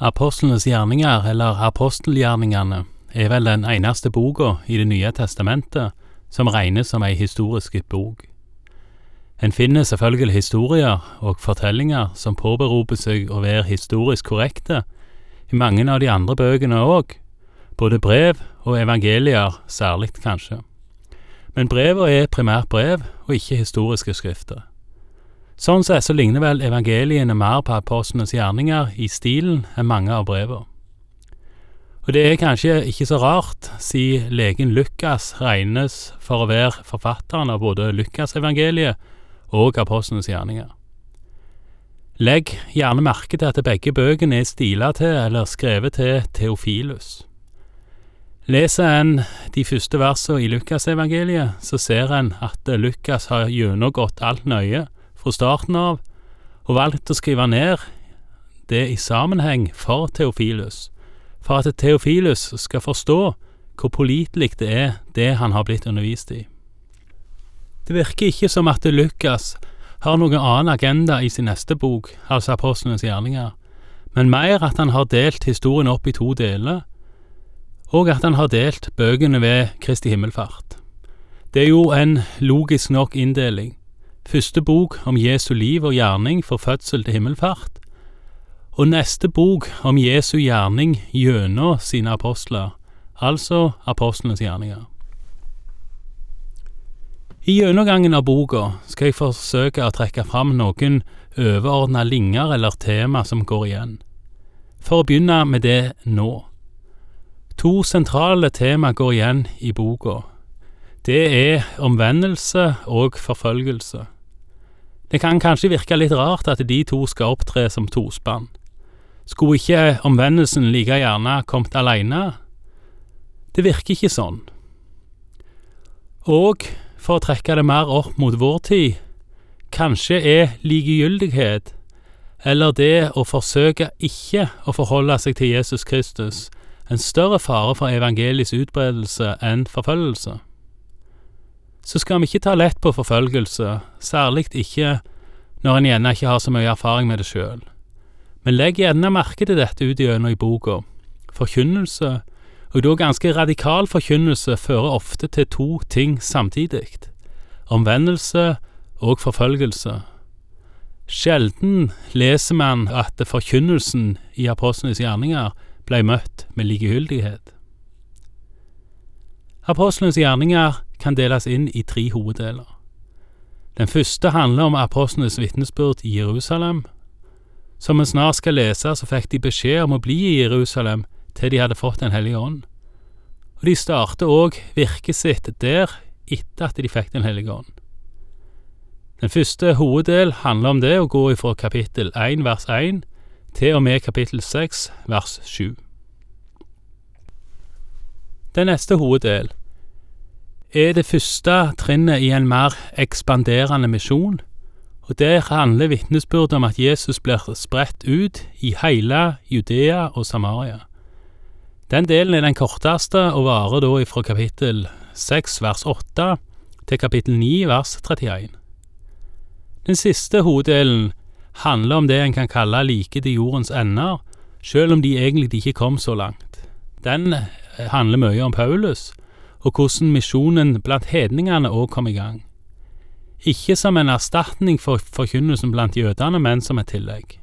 Apostlenes gjerninger, eller apostelgjerningene, er vel den eneste boka i Det nye testamentet som regnes som ei historisk bok. En finner selvfølgelig historier og fortellinger som påberoper seg å være historisk korrekte i mange av de andre bøkene òg, både brev og evangelier særlig, kanskje. Men brevene er primært brev og ikke historiske skrifter. Sånn sett så ligner vel evangeliene mer på apostlenes gjerninger i stilen enn mange av brevene. Og det er kanskje ikke så rart, siden legen Lukas regnes for å være forfatteren av både Lukasevangeliet og apostlenes gjerninger. Legg gjerne merke til at begge bøkene er stila til eller skrevet til Theofilus. Leser en de første versene i Lukasevangeliet, så ser en at Lukas har gjennomgått alt nøye fra starten av, og valgt å skrive ned det i sammenheng for Theofilus, for at Theofilus skal forstå hvor pålitelig det er, det han har blitt undervist i. Det virker ikke som at Lukas har noen annen agenda i sin neste bok, altså Apostlenes gjerninger, men mer at han har delt historien opp i to deler, og at han har delt bøkene ved Kristi himmelfart. Det er jo en logisk nok inndeling, Første bok om Jesu liv og gjerning for fødsel til himmelfart, og neste bok om Jesu gjerning gjennom sine apostler, altså apostlenes gjerninger. I gjennomgangen av boka skal jeg forsøke å trekke fram noen overordna linjer eller tema som går igjen. For å begynne med det nå. To sentrale tema går igjen i boka. Det er omvendelse og forfølgelse. Det kan kanskje virke litt rart at de to skal opptre som tospann. Skulle ikke omvendelsen like gjerne kommet aleine? Det virker ikke sånn. Og, for å trekke det mer opp mot vår tid, kanskje er likegyldighet, eller det å forsøke ikke å forholde seg til Jesus Kristus, en større fare for evangeliets utbredelse enn forfølgelse så skal vi ikke ta lett på forfølgelse, særlig ikke når en gjerne ikke har så mye erfaring med det sjøl. Men legg gjerne merke til dette ut gjennom i boka. Forkynnelse, og da ganske radikal forkynnelse, fører ofte til to ting samtidig. Omvendelse og forfølgelse. Sjelden leser man at forkynnelsen i apostlenes gjerninger ble møtt med likegyldighet. Apostlenes gjerninger kan deles inn i tre hoveddeler. Den første handler om apostlenes vitnesbyrd i Jerusalem. Som vi snart skal lese, så fikk de beskjed om å bli i Jerusalem til de hadde fått Den hellige ånd. Og de starter òg virket sitt der etter at de fikk Den hellige ånd. Den første hoveddel handler om det å gå ifra kapittel 1 vers 1 til og med kapittel 6 vers 7. Den neste hoveddel er det første trinnet i en mer ekspanderende misjon, og der handler vitnesbyrdet om at Jesus blir spredt ut i hele Judea og Samaria. Den delen er den korteste og varer da fra kapittel 6 vers 8 til kapittel 9 vers 31. Den siste hoveddelen handler om det en kan kalle like til jordens ender, selv om de egentlig ikke kom så langt. Den handler mye om Paulus, og hvordan misjonen blant hedningene òg kom i gang. Ikke som en erstatning for forkynnelsen blant jødene, men som et tillegg.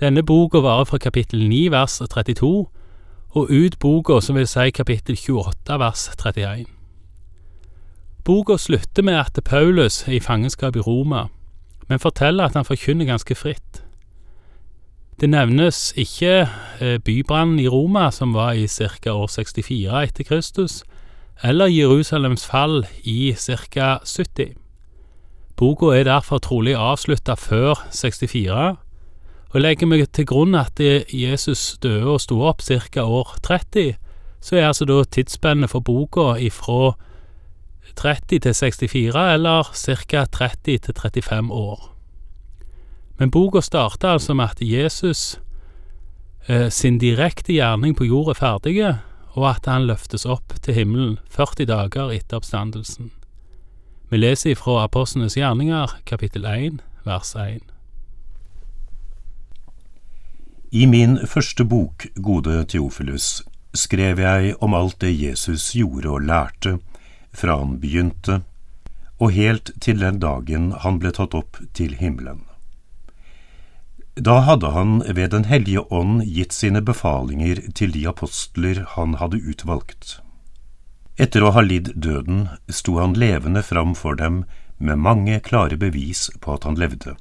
Denne boka varer fra kapittel 9 vers 32 og ut boka, som vil si kapittel 28 vers 31. Boka slutter med at Paulus er i fangenskap i Roma, men forteller at han forkynner ganske fritt. Det nevnes ikke eh, bybrannen i Roma, som var i ca. år 64 etter Kristus, eller Jerusalems fall i ca. 70. Boka er derfor trolig avslutta før 64, og legger vi til grunn at Jesus døde og sto opp ca. år 30, så er altså da tidsspennet for boka ifra 30 til 64, eller ca. 30 til 35 år. Men boka starter altså med at Jesus eh, sin direkte gjerning på jord er ferdige, og at han løftes opp til himmelen 40 dager etter oppstandelsen. Vi leser ifra Apostlenes gjerninger, kapittel 1, vers 1. I min første bok, Gode Theofilus, skrev jeg om alt det Jesus gjorde og lærte, fra han begynte, og helt til den dagen han ble tatt opp til himmelen. Da hadde han ved Den hellige ånd gitt sine befalinger til de apostler han hadde utvalgt. Etter å ha lidd døden sto han levende fram for dem med mange klare bevis på at han levde.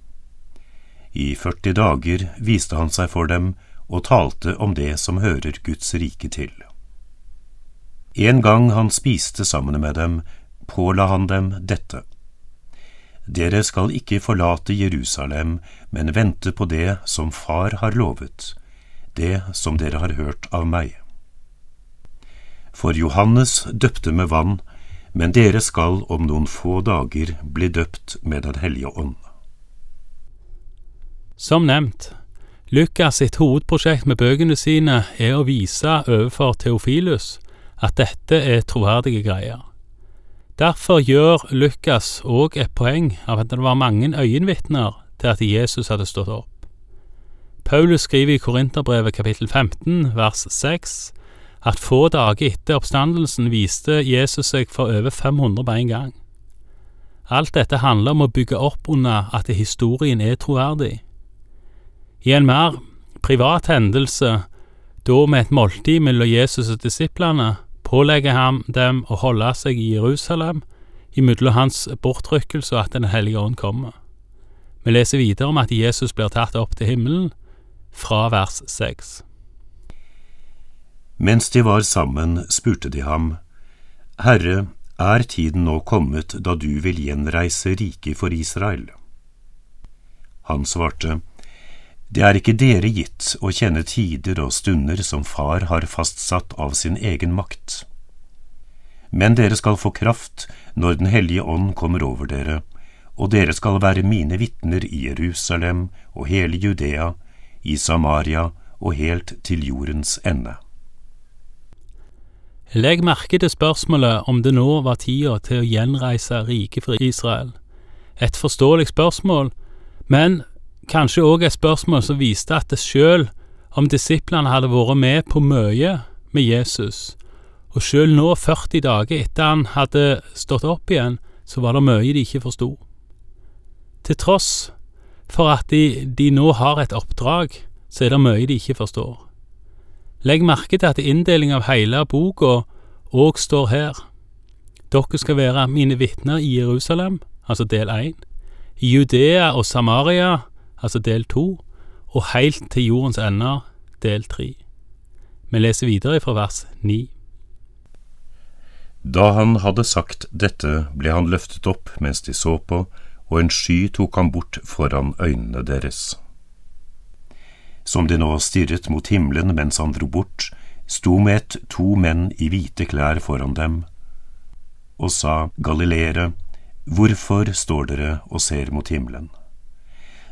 I 40 dager viste han seg for dem og talte om det som hører Guds rike til. En gang han spiste sammen med dem, påla han dem dette. Dere skal ikke forlate Jerusalem, men vente på det som Far har lovet, det som dere har hørt av meg. For Johannes døpte med vann, men dere skal om noen få dager bli døpt med Den hellige ånd. Som nevnt, Lukas sitt hovedprosjekt med bøkene sine er å vise overfor Theofilus at dette er troverdige greier. Derfor gjør Lukas òg et poeng av at det var mange øyenvitner til at Jesus hadde stått opp. Paulus skriver i Korinterbrevet kapittel 15 vers 6 at få dager etter oppstandelsen viste Jesus seg for over 500 på en gang. Alt dette handler om å bygge opp under at historien er troverdig. I en mer privat hendelse, da med et måltid mellom Jesus og disiplene, pålegger han dem å holde seg i Jerusalem imellom hans bortrykkelse og at Den hellige ånd kommer. Vi leser videre om at Jesus blir tatt opp til himmelen, fra vers seks. Mens de var sammen, spurte de ham, Herre, er tiden nå kommet da du vil gjenreise riket for Israel? Han svarte, det er ikke dere gitt å kjenne tider og stunder som Far har fastsatt av sin egen makt. Men dere skal få kraft når Den hellige ånd kommer over dere, og dere skal være mine vitner i Jerusalem og hele Judea, i Samaria og helt til jordens ende. Legg merke til spørsmålet om det nå var tida til å gjenreise riket for Israel. Et forståelig spørsmål, men kanskje òg et spørsmål som viste at det sjøl om disiplene hadde vært med på mye med Jesus, og sjøl nå, 40 dager etter han hadde stått opp igjen, så var det mye de ikke forsto. Til tross for at de, de nå har et oppdrag, så er det mye de ikke forstår. Legg merke til at inndeling av hele boka òg står her. Dere skal være mine vitner i Jerusalem, altså del én, i Judea og Samaria, altså del to, og heilt til jordens ender, del tre. Vi leser videre fra vers ni. Da han hadde sagt dette, ble han løftet opp mens de så på, og en sky tok ham bort foran øynene deres. Som de nå stirret mot himmelen mens han dro bort, sto med et to menn i hvite klær foran dem, og sa, Galileere, hvorfor står dere og ser mot himmelen?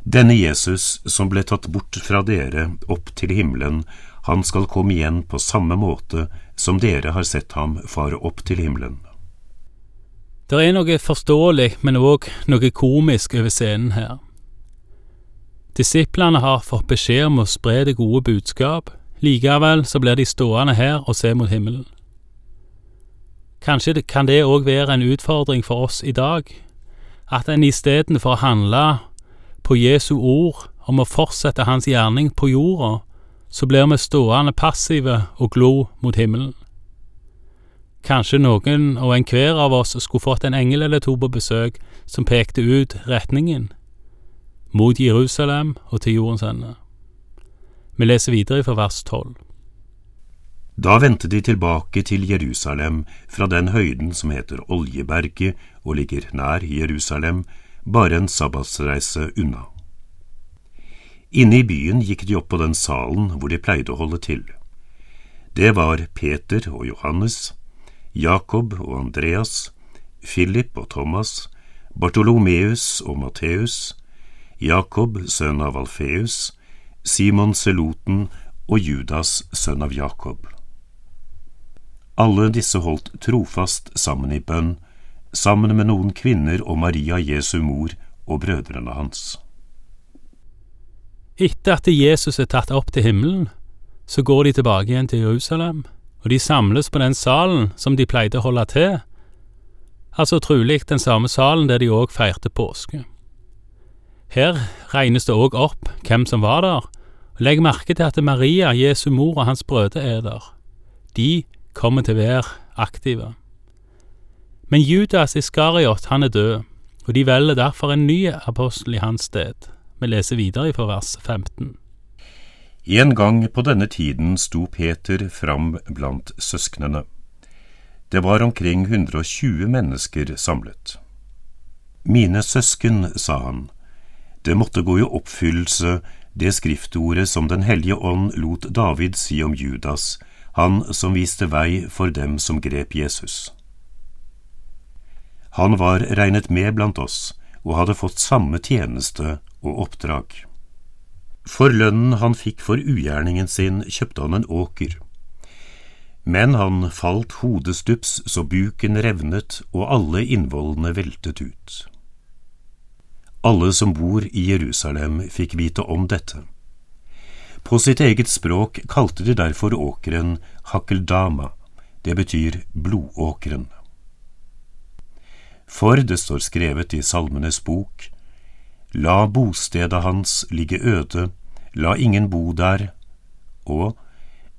Denne Jesus som ble tatt bort fra dere opp til himmelen, han skal komme igjen på samme måte som dere har sett ham fare opp til himmelen. Det er noe forståelig, men òg noe komisk over scenen her. Disiplene har fått beskjed om å spre det gode budskap, likevel så blir de stående her og se mot himmelen. Kanskje kan det òg være en utfordring for oss i dag, at en istedenfor å handle på Jesu ord om å fortsette hans gjerning på jorda, så blir vi stående passive og glo mot himmelen. Kanskje noen og enhver av oss skulle fått en engel eller to på besøk som pekte ut retningen, mot Jerusalem og til jordens ende. Vi leser videre fra vers tolv. Da vendte de tilbake til Jerusalem fra den høyden som heter Oljeberget og ligger nær Jerusalem, bare en sabbatsreise unna. Inne i byen gikk de opp på den salen hvor de pleide å holde til. Det var Peter og Johannes, Jakob og Andreas, Philip og Thomas, Bartolomeus og Matteus, Jakob sønn av Alfeus, Simon Seloten og Judas sønn av Jakob. Alle disse holdt trofast sammen i bønn, sammen med noen kvinner og Maria Jesu mor og brødrene hans. Etter at Jesus er tatt opp til himmelen, så går de tilbake igjen til Jerusalem, og de samles på den salen som de pleide å holde til, altså trolig den samme salen der de òg feirte påske. Her regnes det òg opp hvem som var der, og legg merke til at Maria, Jesu mor og hans brødre er der. De kommer til å være aktive. Men Judas Iskariot, han er død, og de velger derfor en ny apostel i hans sted. Vi leser videre fra vers 15. En gang på denne tiden sto Peter fram blant søsknene. Det var omkring 120 mennesker samlet. Mine søsken, sa han, det måtte gå i oppfyllelse det skriftordet som Den hellige ånd lot David si om Judas, han som viste vei for dem som grep Jesus. Han var regnet med blant oss og hadde fått samme tjeneste og oppdrag. For lønnen han fikk for ugjerningen sin, kjøpte han en åker. Men han falt hodestups så buken revnet og alle innvollene veltet ut. Alle som bor i Jerusalem fikk vite om dette. På sitt eget språk kalte de derfor åkeren Hakeldama, det betyr blodåkeren. For det står skrevet i Salmenes bok, La bostedet hans ligge øde, la ingen bo der, og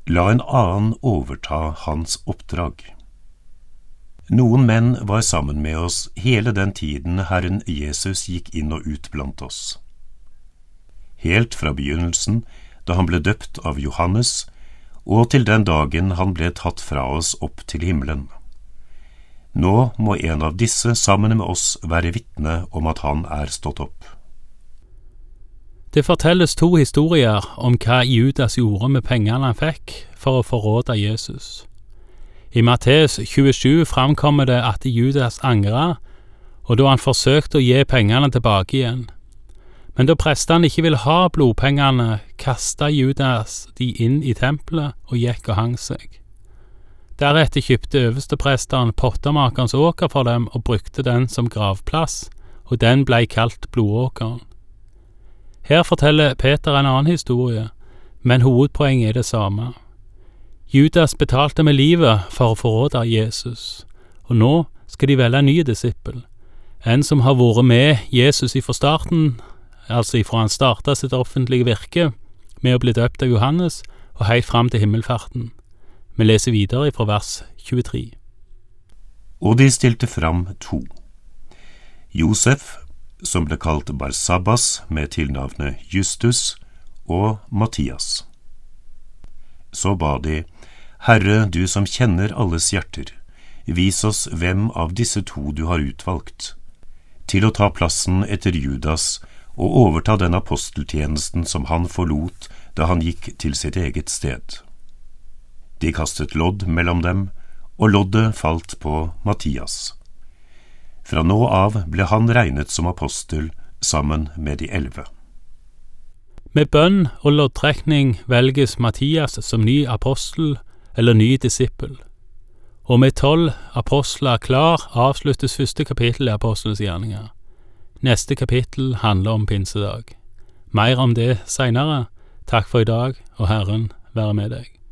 la en annen overta hans oppdrag. Noen menn var sammen med oss hele den tiden Herren Jesus gikk inn og ut blant oss. Helt fra begynnelsen, da han ble døpt av Johannes, og til den dagen han ble tatt fra oss opp til himmelen. Nå må en av disse sammen med oss være vitne om at han er stått opp. Det fortelles to historier om hva Judas gjorde med pengene han fikk for å forråde Jesus. I Matteus 27 framkommer det at Judas angra, og da han forsøkte å gi pengene tilbake igjen. Men da prestene ikke ville ha blodpengene, kasta Judas de inn i tempelet og gikk og hang seg. Deretter kjøpte øverstepresteren pottemakerens åker for dem og brukte den som gravplass, og den blei kalt Blodåkeren. Her forteller Peter en annen historie, men hovedpoenget er det samme. Judas betalte med livet for å forråde Jesus, og nå skal de velge en ny disippel, en som har vært med Jesus ifra starten, altså ifra han starta sitt offentlige virke med å bli døpt av Johannes og helt fram til himmelfarten. Vi leser videre fra vers 23. Og de stilte fram to. Josef, som ble kalt Barsabbas med tilnavnet Justus, og Mattias. Så ba de, Herre, du som kjenner alles hjerter, vis oss hvem av disse to du har utvalgt, til å ta plassen etter Judas og overta den aposteltjenesten som han forlot da han gikk til sitt eget sted. De kastet lodd mellom dem, og loddet falt på Mattias. Fra nå av ble han regnet som apostel sammen med de elleve. Med bønn og loddtrekning velges Mattias som ny apostel eller ny disippel, og med tolv apostler klar avsluttes første kapittel i apostelens gjerninger. Neste kapittel handler om pinsedag. Mer om det seinere. Takk for i dag, og Herren være med deg.